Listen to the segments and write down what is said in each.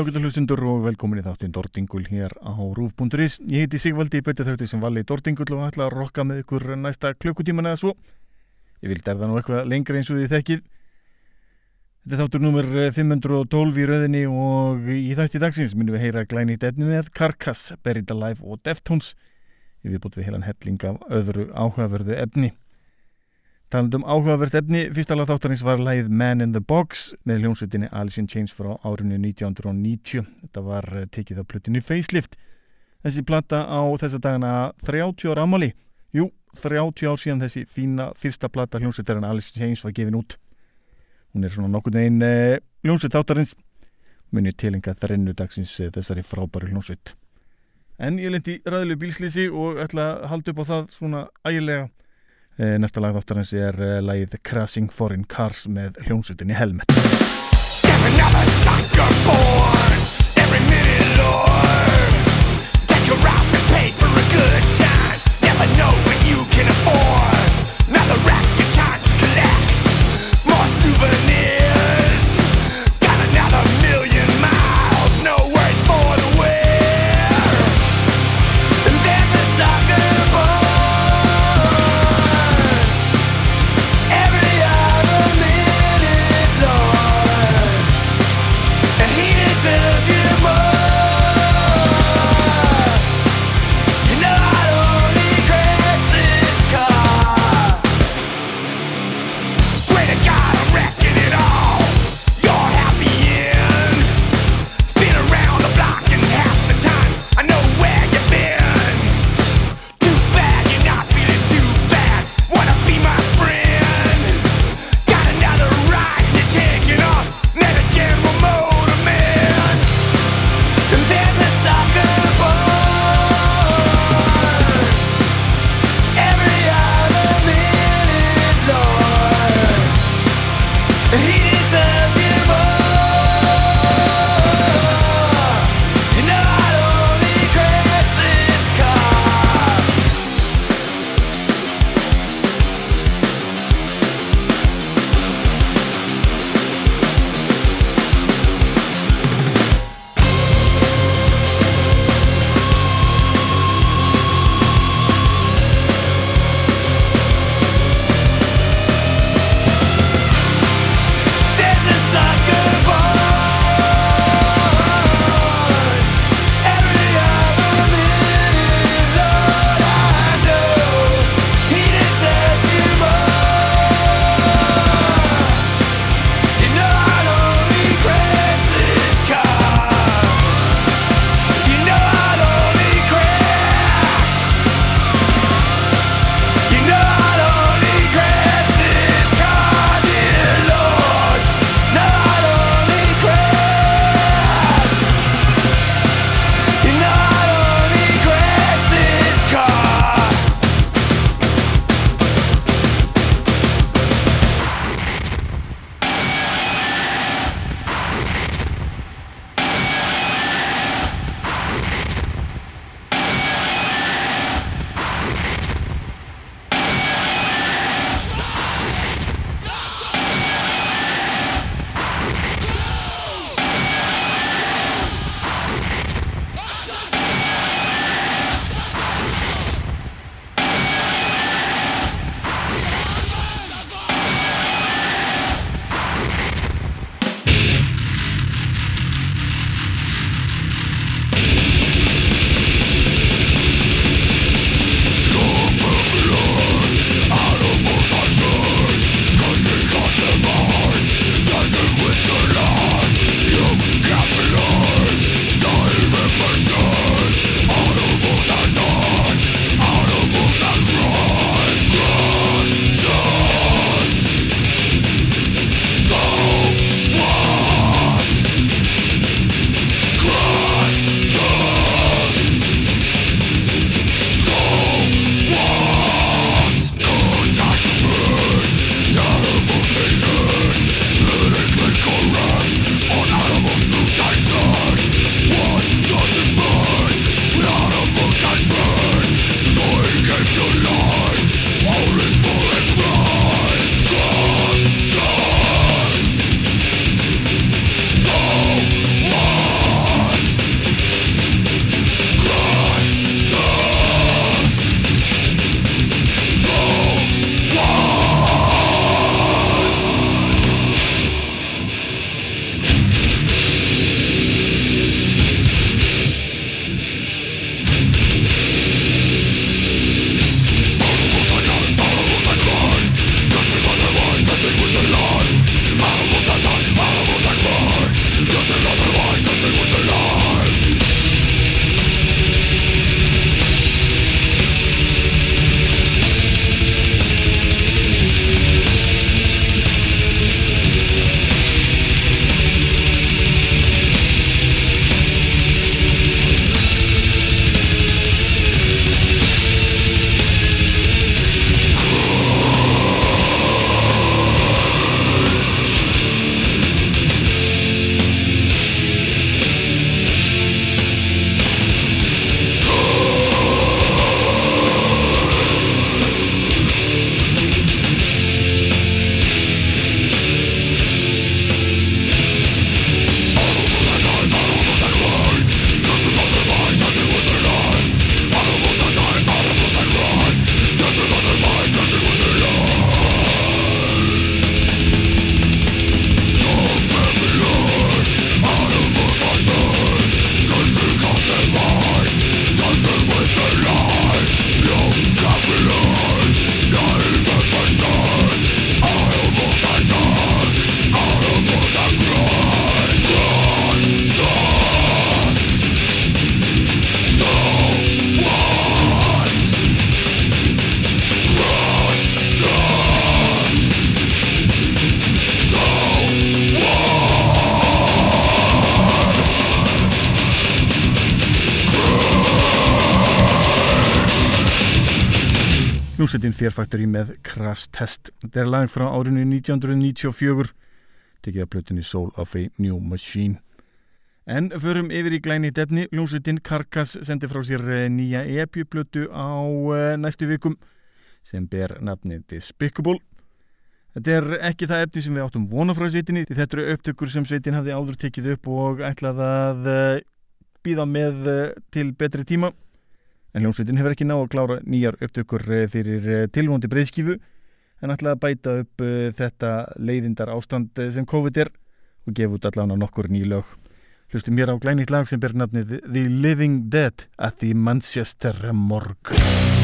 ágættu hlustundur og velkomin í þáttun Dordingul hér á Rúf.is. Ég heiti Sigvaldi, betið þauðti sem vali Dordingul og ætla að rokka með ykkur næsta klukkutíman eða svo. Ég vildi er það nú eitthvað lengra eins og því þekkið. Þetta er þáttur nummer 512 í rauðinni og í þætti dagsins minnum við heyra glæni í detni með Carcass, Buried Alive og Deftones. Við bútt við heilan helling af öðru áhugaverðu efni. Talandum áhugavert efni, fyrsta lag þáttarins var lagið Man in the Box með hljómsveitinni Alice in Chains frá árinu 1990. Þetta var eh, tekið á plötinu Facelift. Þessi platta á þessa dagana 30 ára amali. Jú, 30 ár síðan þessi fína fyrsta platta hljómsveitarinn Alice in Chains var gefin út. Hún er svona nokkur neginn eh, hljómsveit þáttarins. Munið tilenga þrennu dagsins eh, þessari frábæru hljómsveit. En ég lendi ræðilegu bílslýsi og ætla að halda upp á það svona ægilega næsta lag þáttarins er eh, lagið Crashing Foreign Cars með hljómsutinni Helmet. There's another sucker born Every minute lord Take you out and pay for a good time. Never know what you can afford. Another racket time to collect. More souvenirs Hljómsveitin Fear Factory með Crash Test. Þetta er lag frá árinu 1994, tekið að plötunni Soul of a New Machine. En förum yfir í glæni defni, hljómsveitin Karkas sendi frá sér eh, nýja EP-plötu á uh, næstu vikum sem ber nafnið Despicable. Þetta er ekki það efni sem við áttum vona frá sveitinni því þetta eru upptökur sem sveitin hafði áður tekið upp og ætlað að uh, býða með til betri tíma. En hljómsveitin hefur ekki náðu að klára nýjar upptökur fyrir tilvóndi breyðskifu en ætlað að bæta upp þetta leiðindar ástand sem COVID er og gefa út allan á nokkur nýlög. Hlustum mér á glænit lag sem ber nafnið The Living Dead at the Manchester Morgue.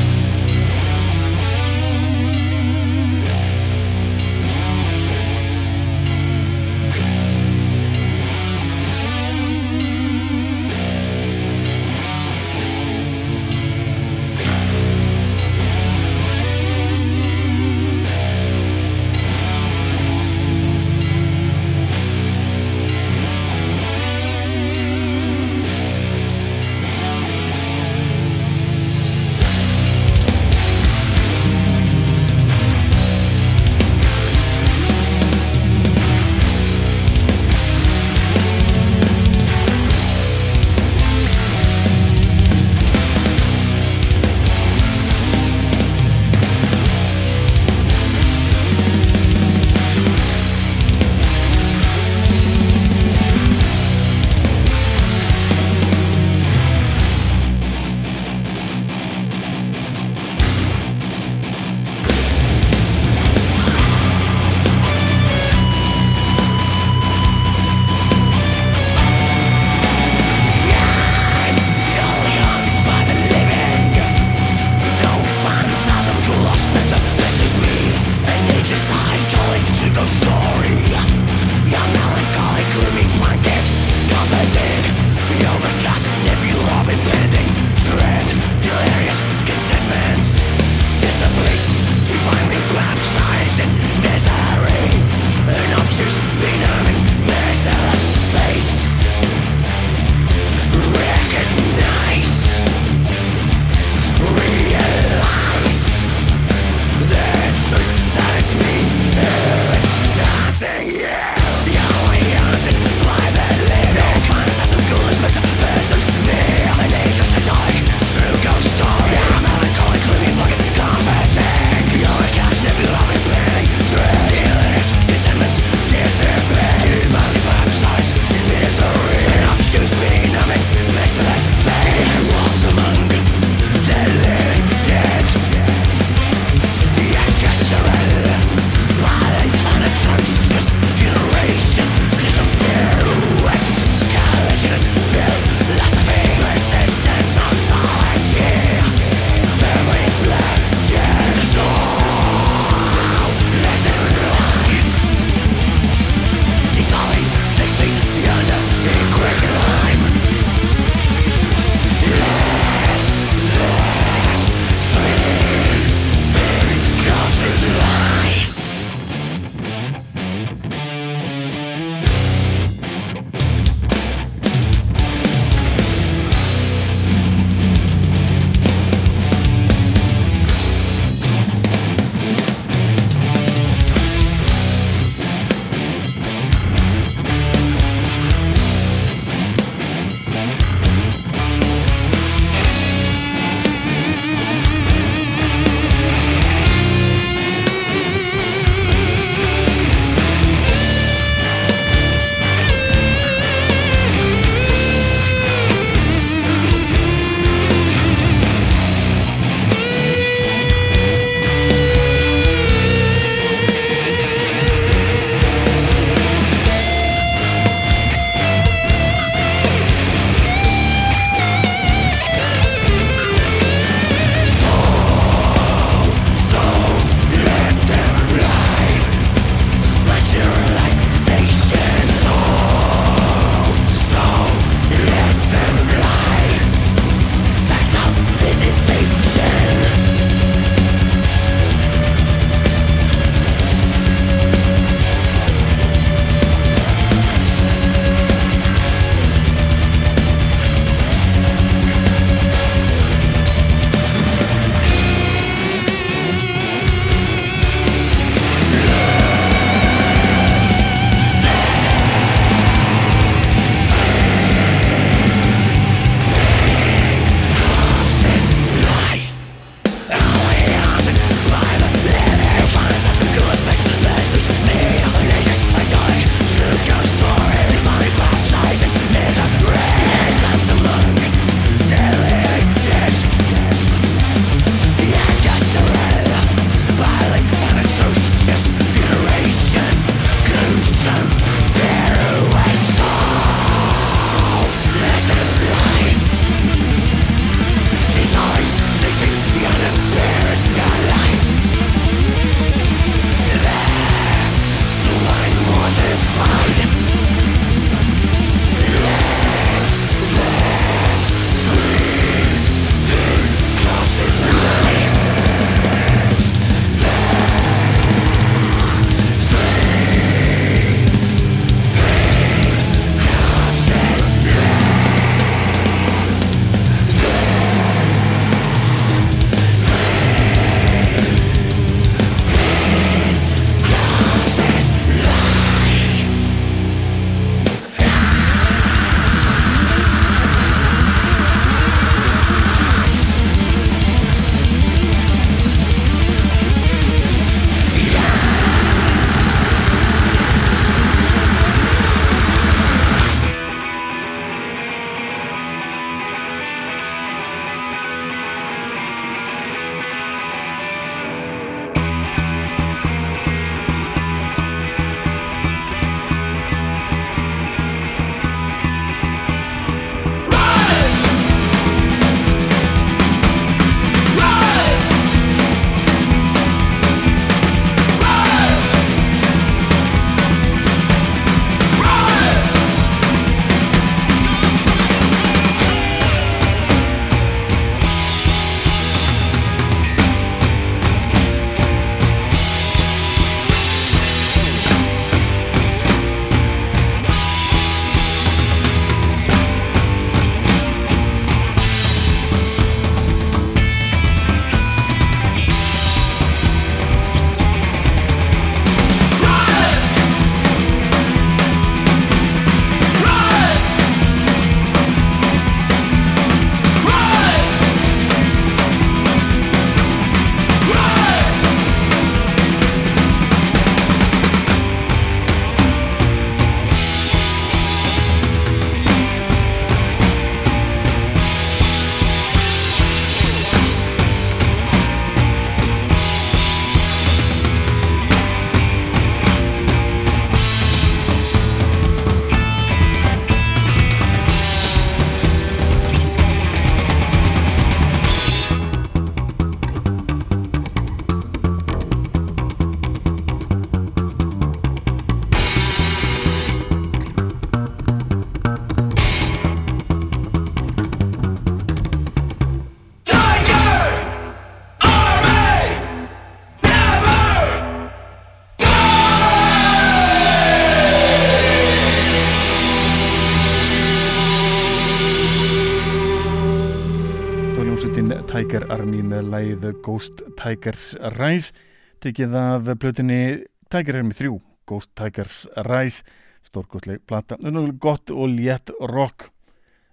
Ghost Tigers Rise. Tekið af plötunni Tiger Army 3 Ghost Tigers Rise. Stórkostleg plata, gott og létt rock.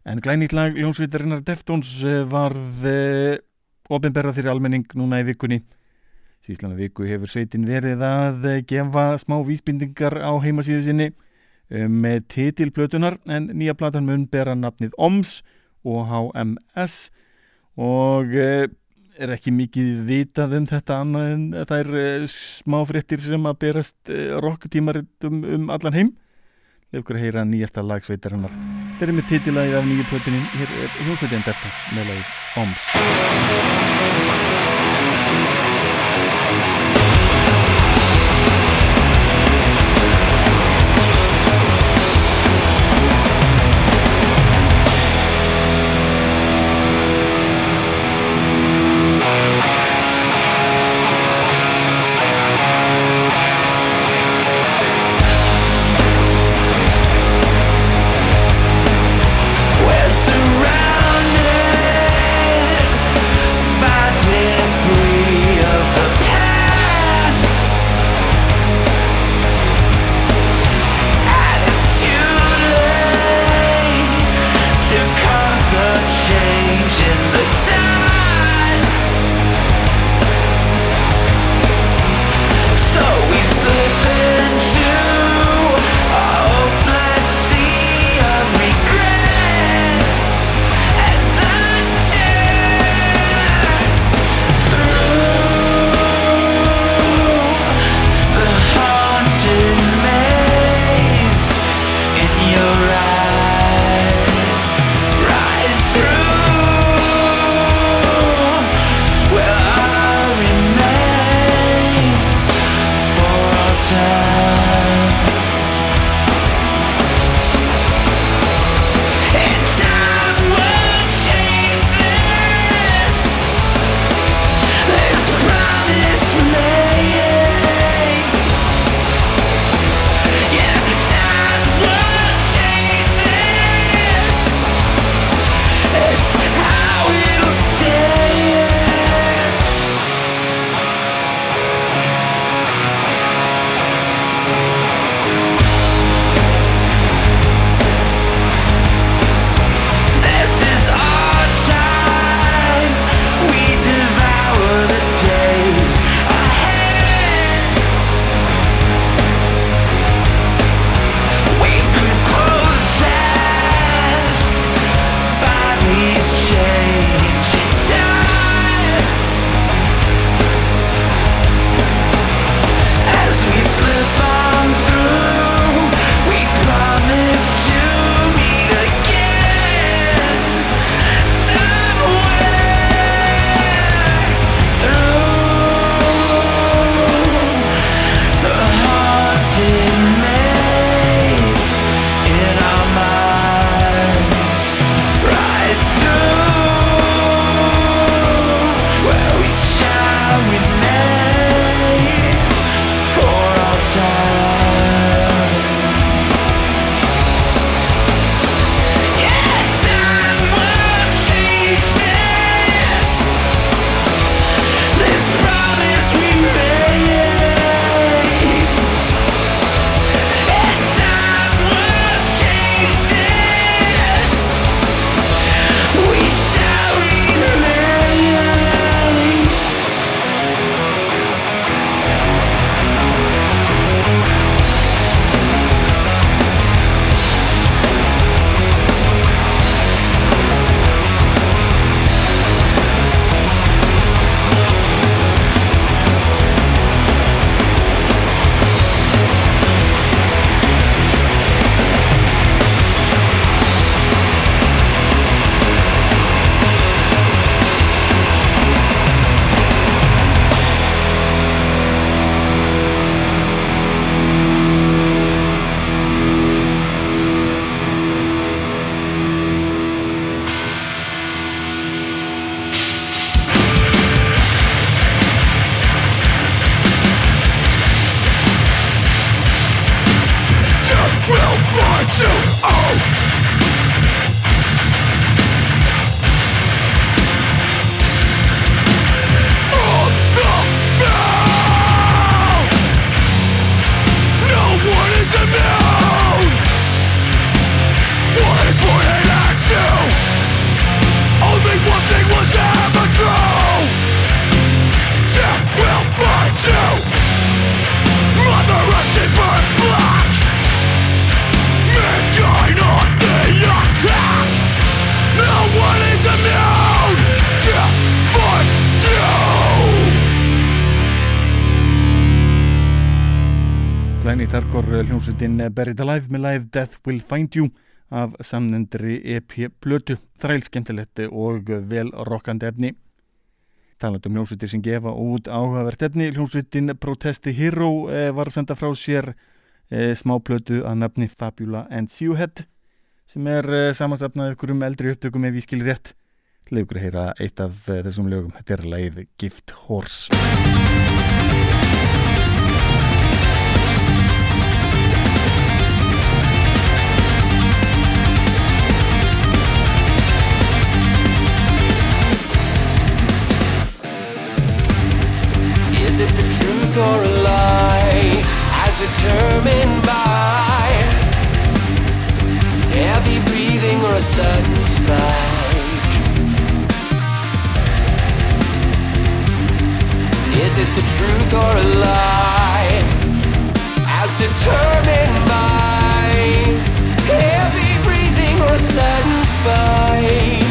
En glænýtt lag Jónsvítarinnar Deftones eh, varð eh, ofinberða fyrir almenning núna í vikunni. Síðlana viku hefur sveitin verið að eh, gefa smá vísbindingar á heimasíðu sinni með titilplötunar en nýja platan mun bera nafnið OMS og HMS og eh, er ekki mikið vitað um þetta annað en það er eh, smáfréttir sem að berast eh, rocktímaritt um, um allan heim. Lefur að heyra nýjasta lagsveitarinnar þetta er með titilagið af nýju plötunin hér er hljómsveitin Deftones með lagið OMS hljómsveitin Buried Alive með læð Death Will Find You af samnendri EP Blötu, þræl skemmtilegt og vel rokkandi efni. Talandum hljómsveitir sem gefa út áhugavert efni, hljómsveitin Protesti Hero eh, var að senda frá sér eh, smáplötu að nafni Fabula and Sewhead sem er eh, samanstafnað ykkur um eldri upptökum ef ég skil rétt. Legur að heyra eitt af þessum lögum, þetta er læð Gift Horse. Is it the truth or a lie? As determined by heavy breathing or a sudden spike? Is it the truth or a lie? As determined by heavy breathing or a sudden spike?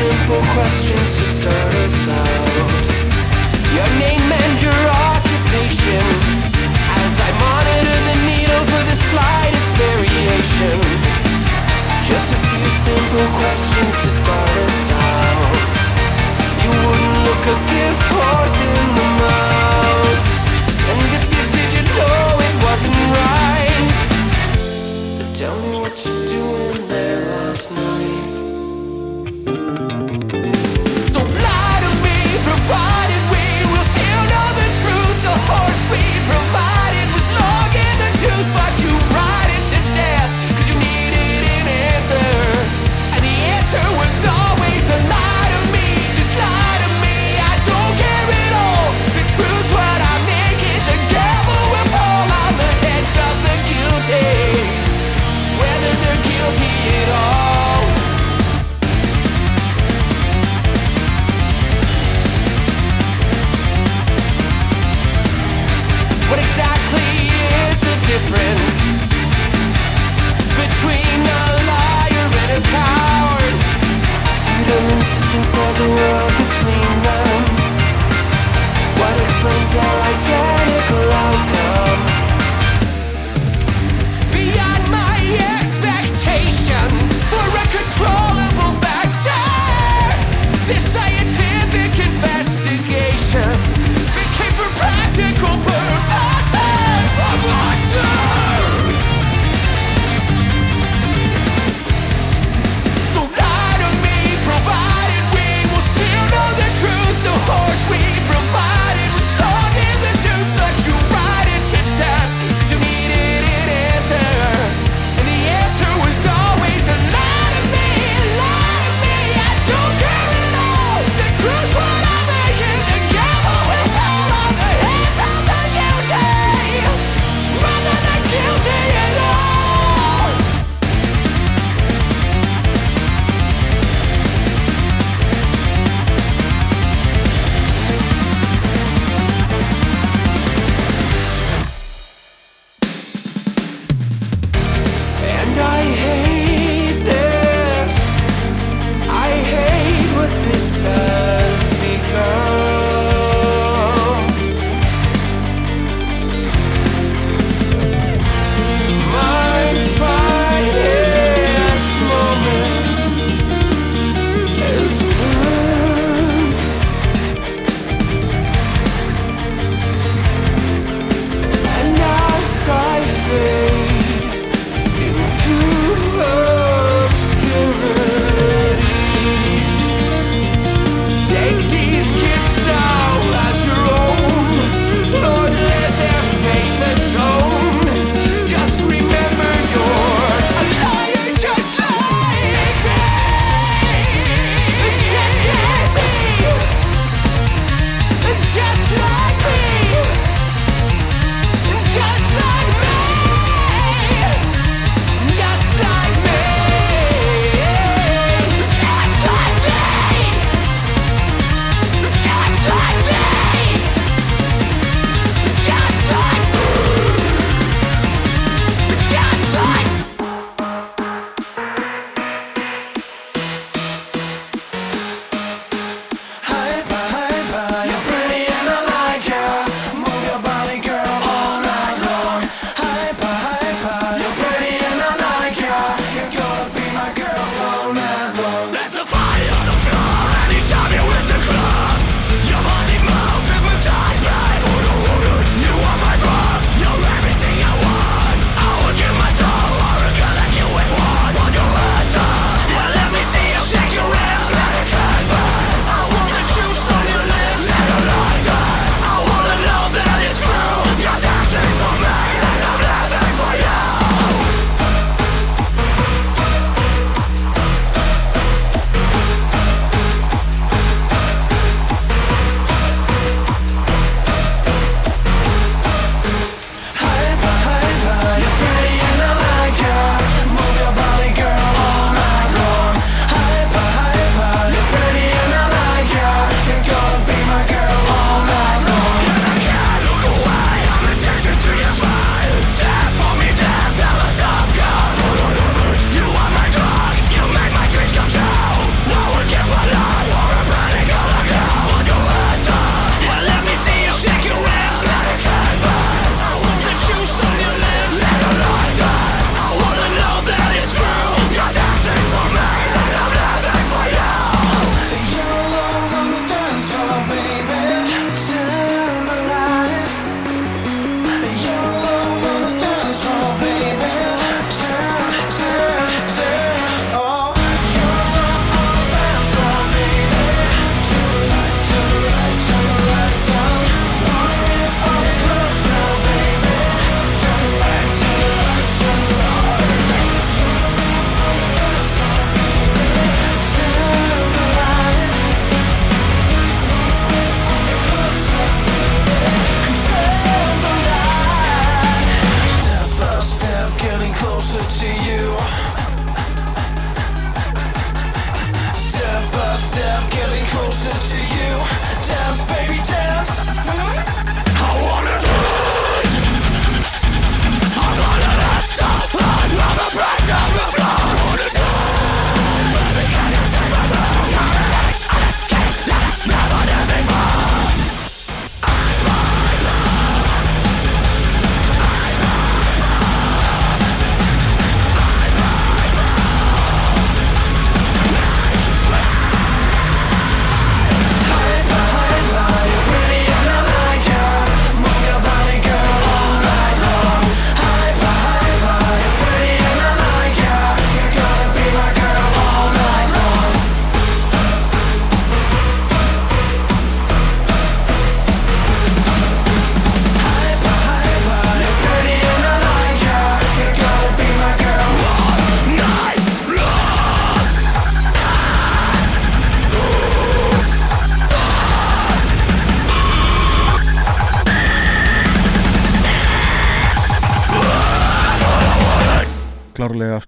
simple questions to start us out. Your name and your occupation. As I monitor the needle for the slightest variation. Just a few simple questions to start us out. You wouldn't look a gift horse in the mouth. And if you did, you know it wasn't right. So tell me.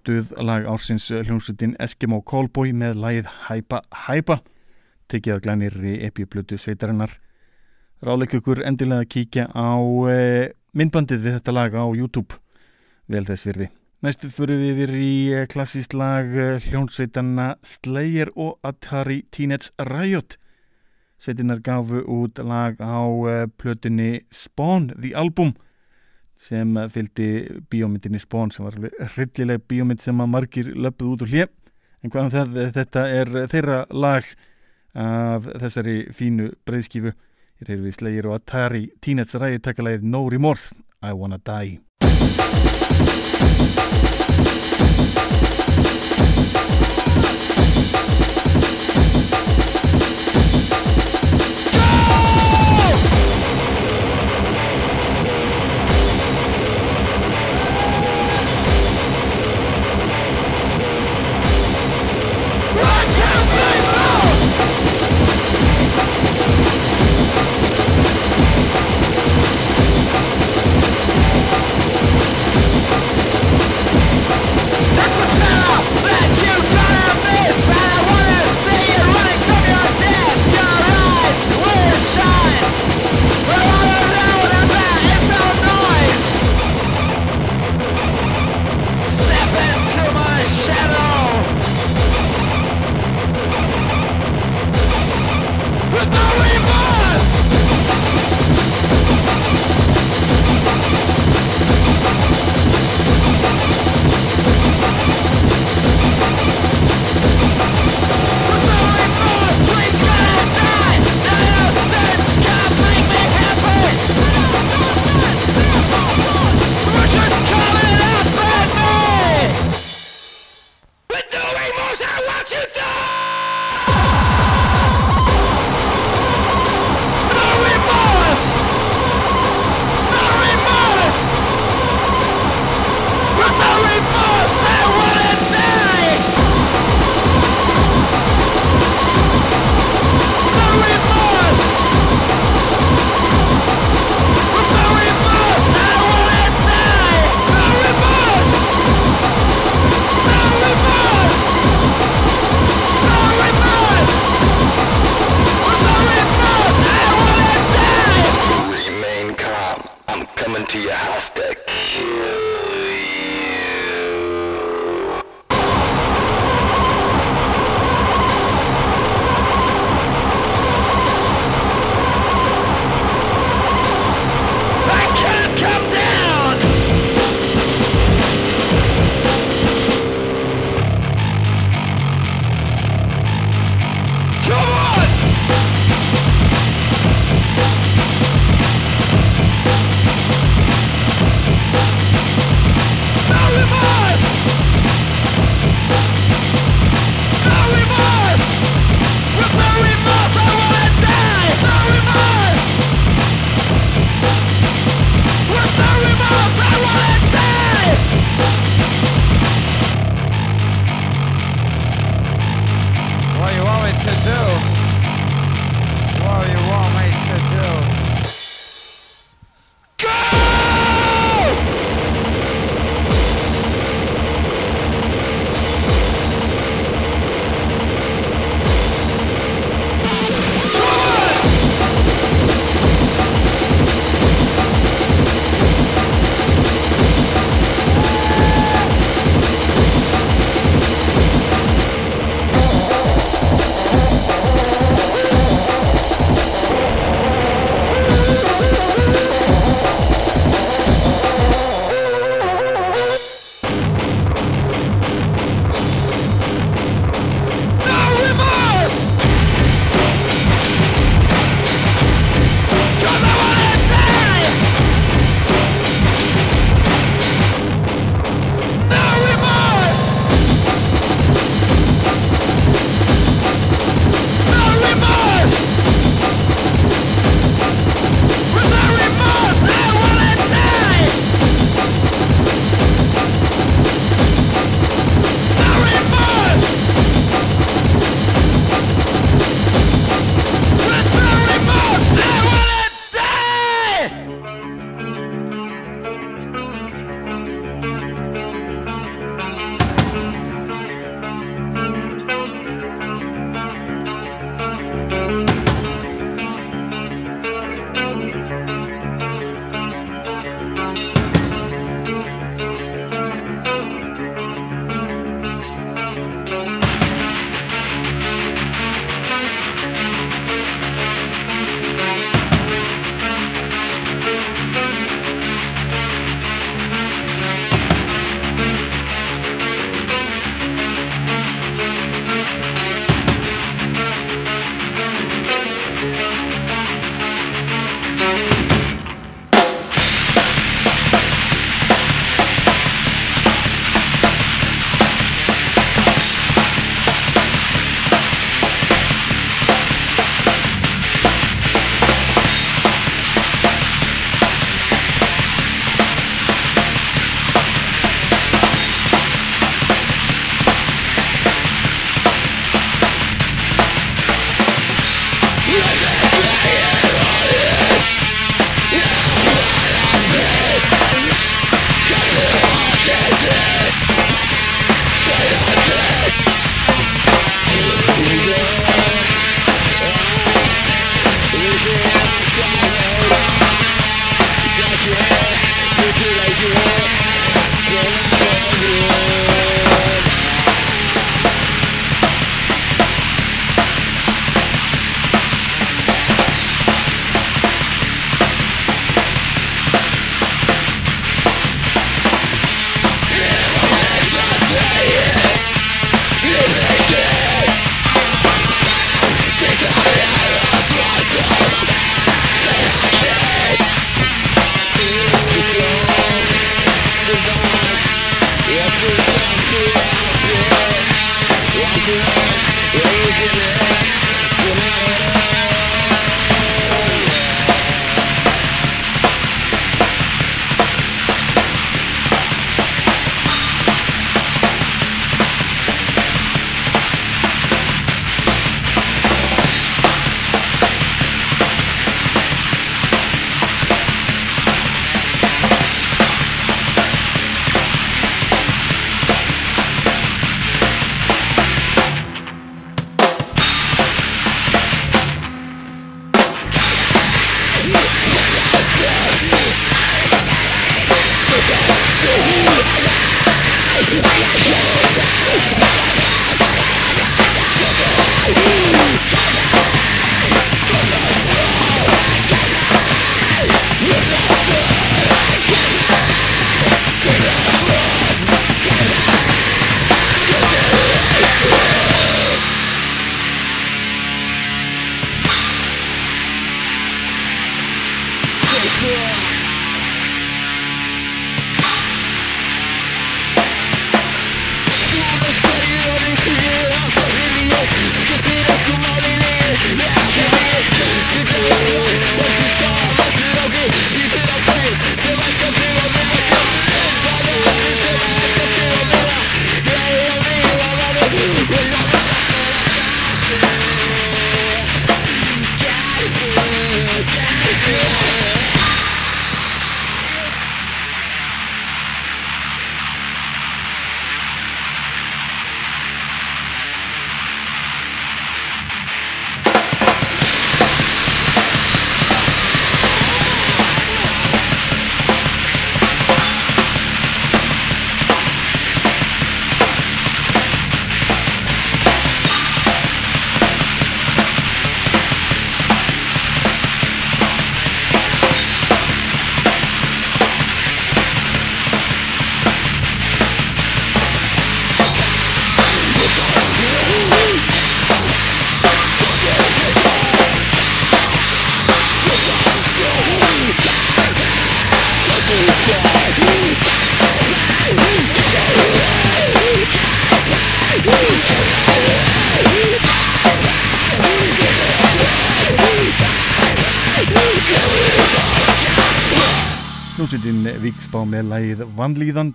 Stuð lag ársins hljómsveitin Eskimo Callboy með lagið Hæpa Hæpa tekið að glænir í epjublötu sveitarinnar. Ráleik ykkur endilega að kíkja á e, myndbandið við þetta lag á YouTube. Vel þess virði. Næstu fyrir við yfir í e, klassíst lag e, hljómsveitanna Slayer og Atari Teenage Riot. Sveitinnar gafu út lag á e, plötunni Spawn The Album sem fylgdi bíómyndinni Spawn sem var hryllileg bíómynd sem að margir löpuð út úr hlið en hvað um það, þetta er þeirra lag af þessari fínu breyðskifu ég reyður við slegir og Atari Teenage Riot takkalegið No Remorse I Wanna Die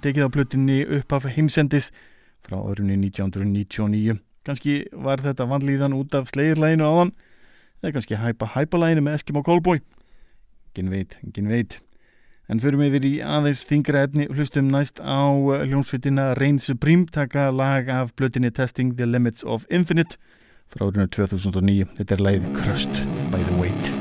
tekið á plötunni upp af heimsendis frá örunni 1999. Kanski var þetta Vanlíðan út af slegirlæginu áðan eða kannski hæpa hæpalæginu með Eskimo Callboy. Ginn veit, ginn veit. En förum við í aðeins þingra efni hlustum næst á hljómsveitina Reign Supreme taka lag af plötunni Testing the Limits of Infinite frá örunni 2009. Þetta er lægið Crushed by the Weight.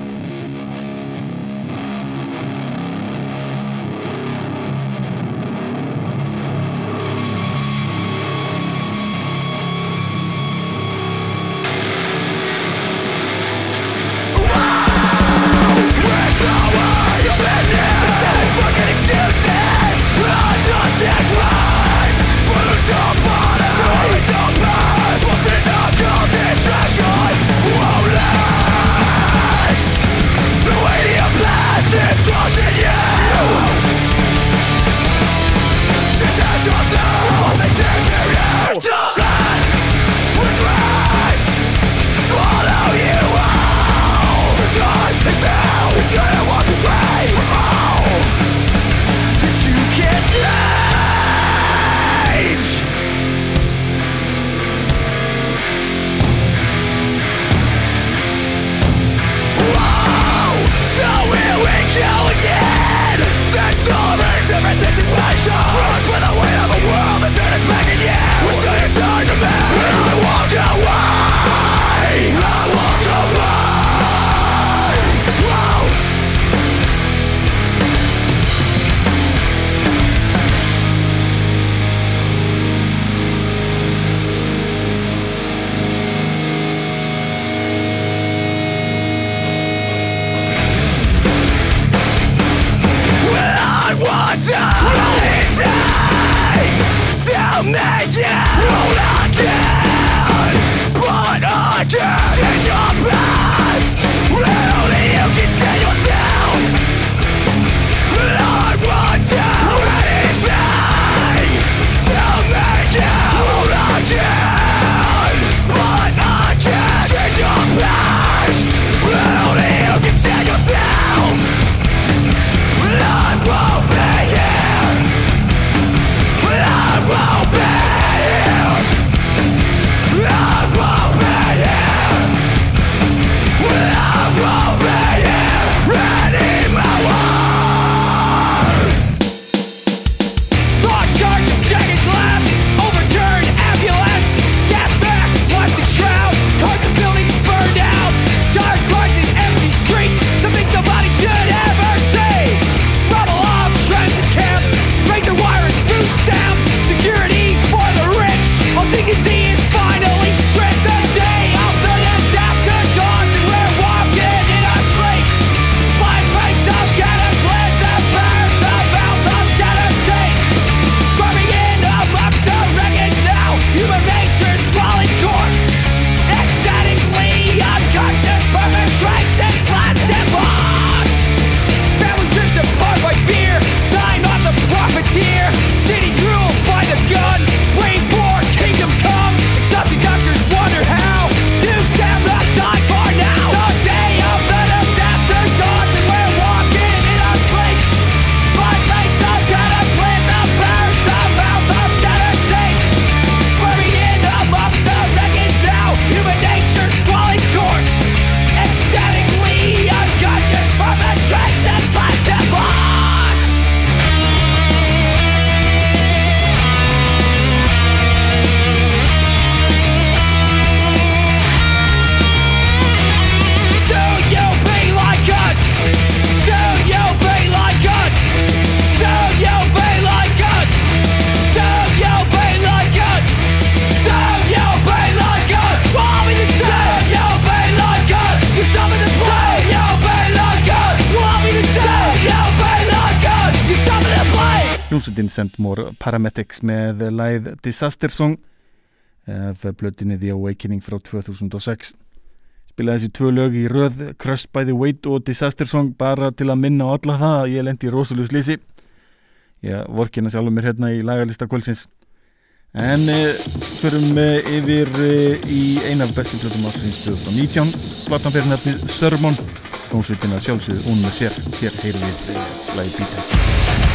Hljómsveitin Sendmore Paramedics með læð Disaster Song af blötinni The Awakening frá 2006 spilaði þessi tvö lög í röð Crush by the Weight og Disaster Song bara til að minna á alla það að ég lendi í rosalega slísi ég vorkina sjálfur mér hérna í lagalista kvöldsins. En e, förum e, yfir e, í eina af bestu blötum ásins 2019 platan fyrir nefnið Sermon. Hljómsveitina sjálfsögðu hún með sér. Hér heyrum við lagi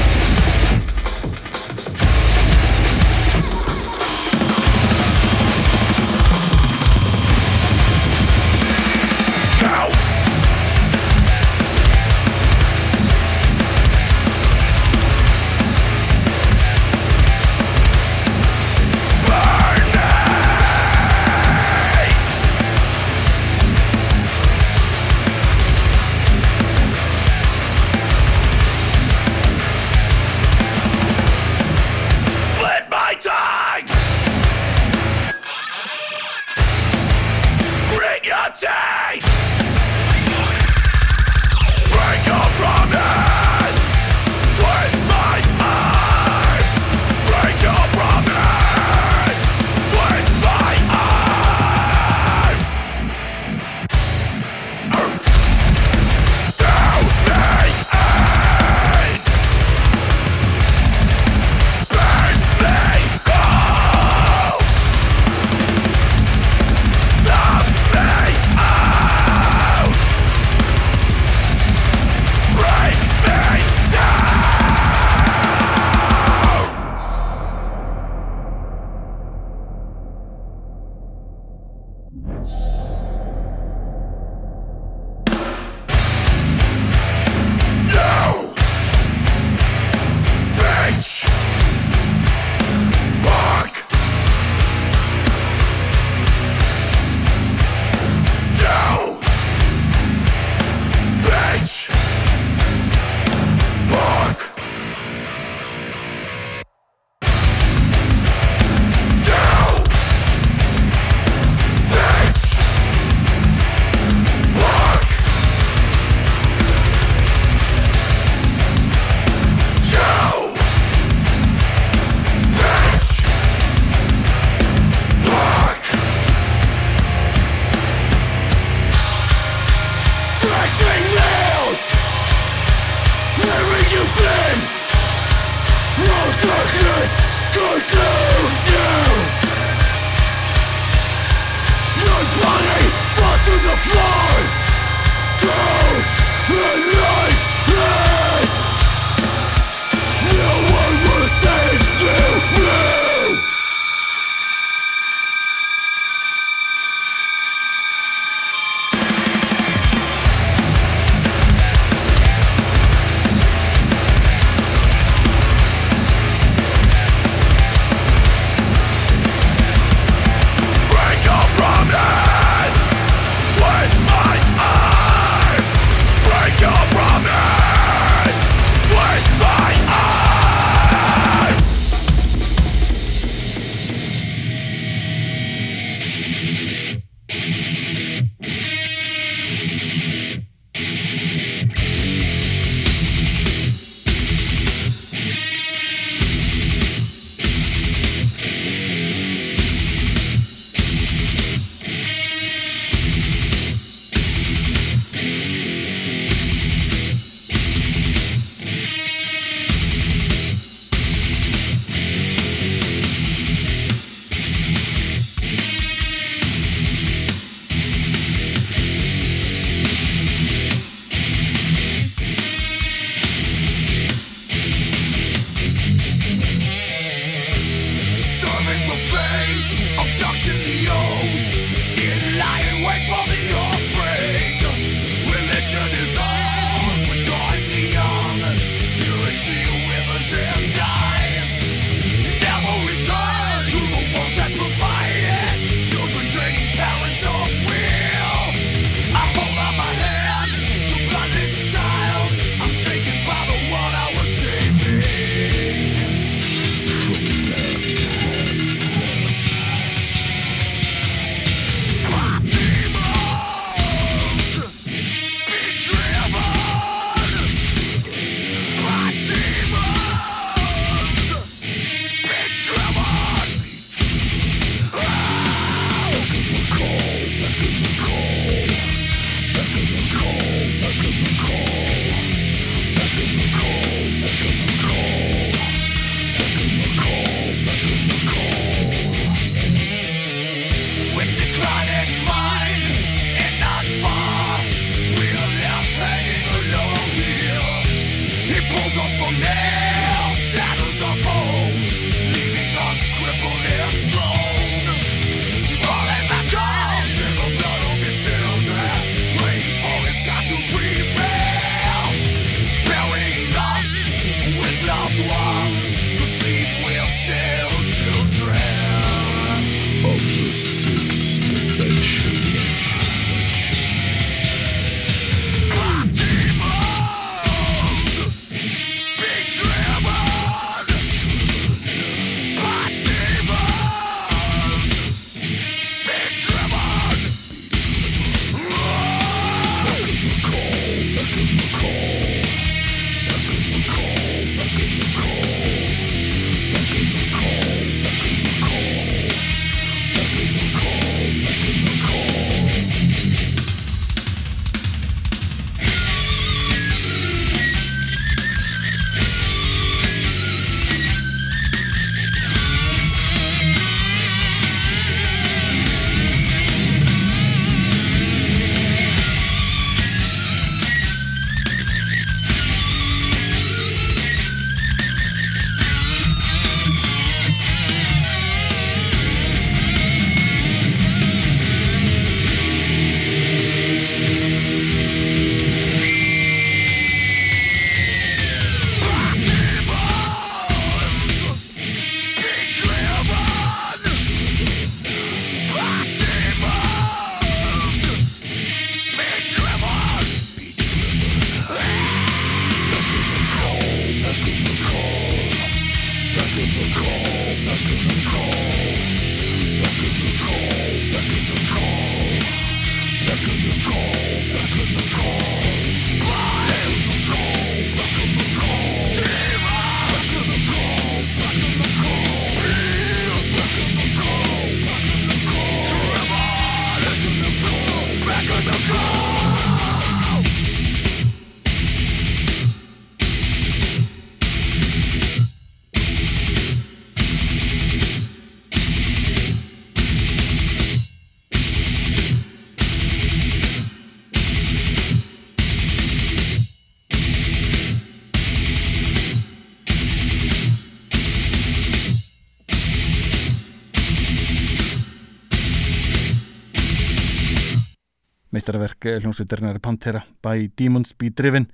Meistarverk hljómsveitarnar Pantera by Demons Be Driven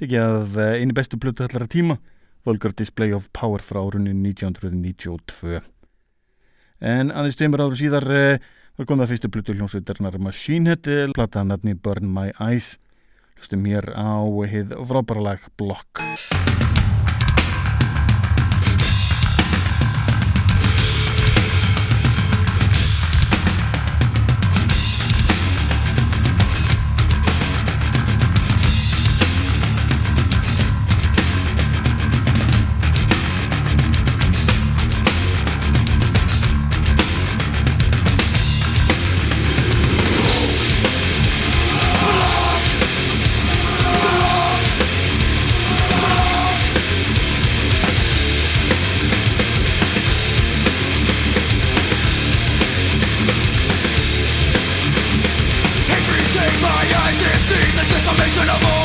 tekið af eh, einu bestu plötu allara tíma Vulgar Display of Power frá árunni 1992 En aðeins tveimur áru síðar eh, var komið að fyrstu plötu hljómsveitarnar Machine Head eh, plata nafni Burn My Eyes. Hlustum hér á hið frábæra lag Block Turn of all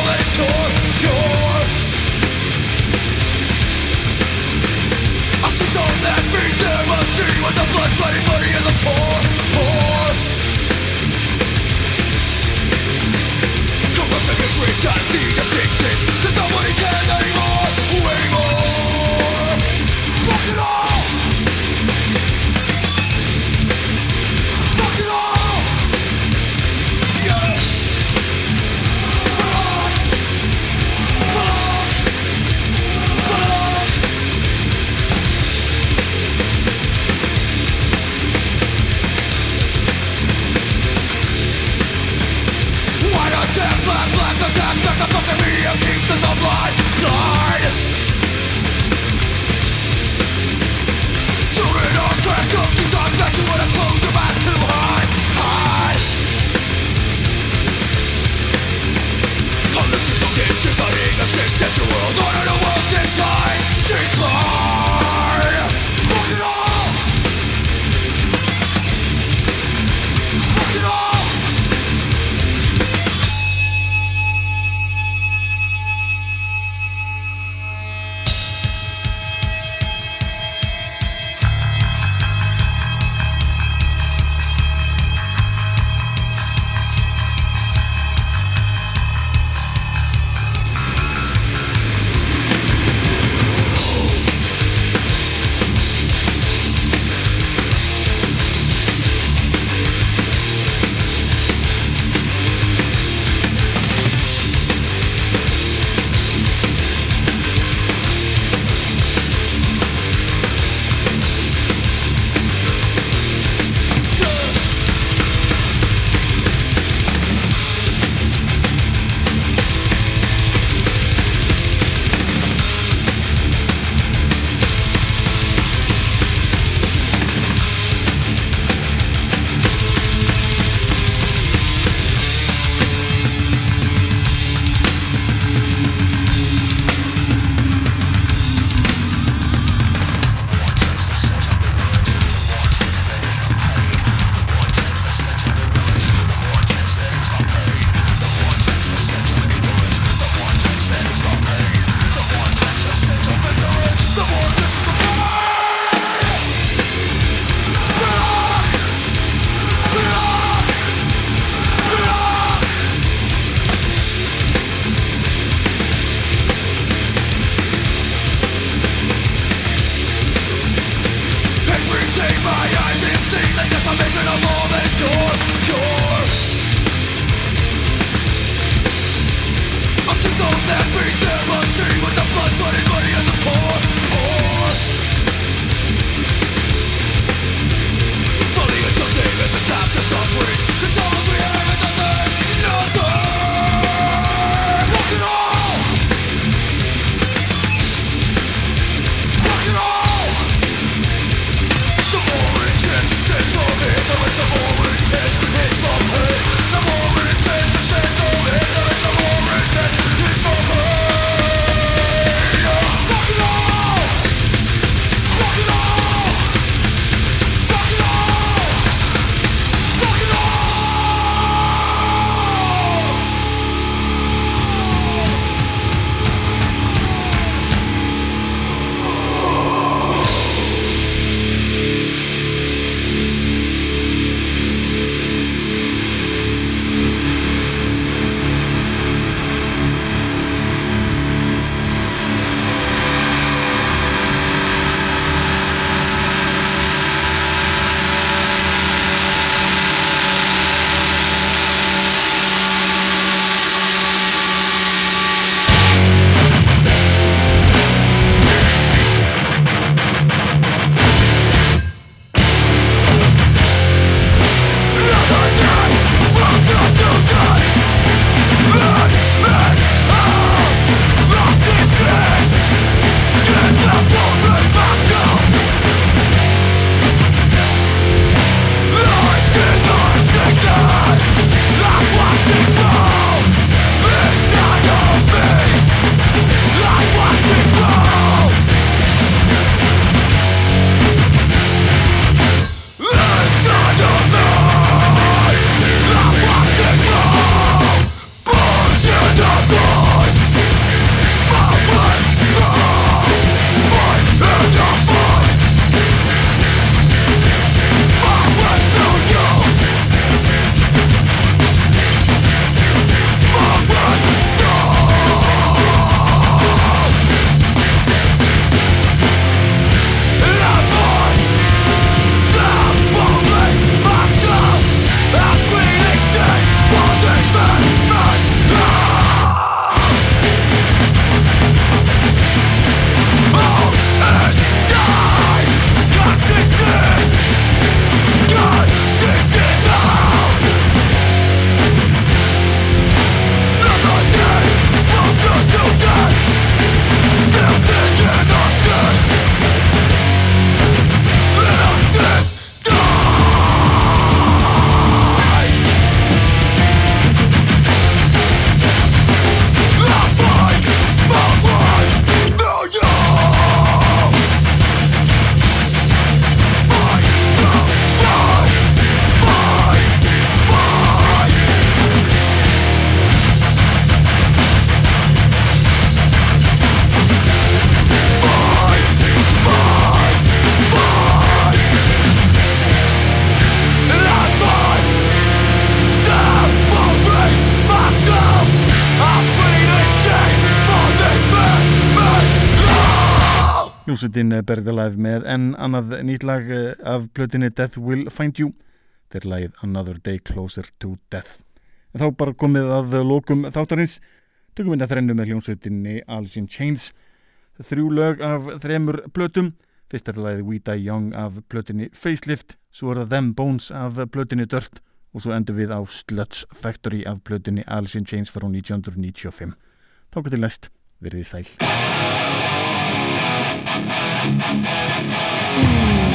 hljómsveitin Buried Alive með enn annað nýtt lag eh, af plötinni Death Will Find You. Þetta er lagið Another Day Closer to Death. En þá bara komið að lokum þáttarins. Tökum við þetta þrennu með hljómsveitinni Alice in Chains. Þrjú lög af þremur plötum. Fyrst er lagið We Die Young af plötinni Facelift. Svo er það Them Bones af plötinni Dirt. Og svo endur við á Sluts Factory af plötinni Alice in Chains frá 1995 þá til næst, verið sæl Thank you.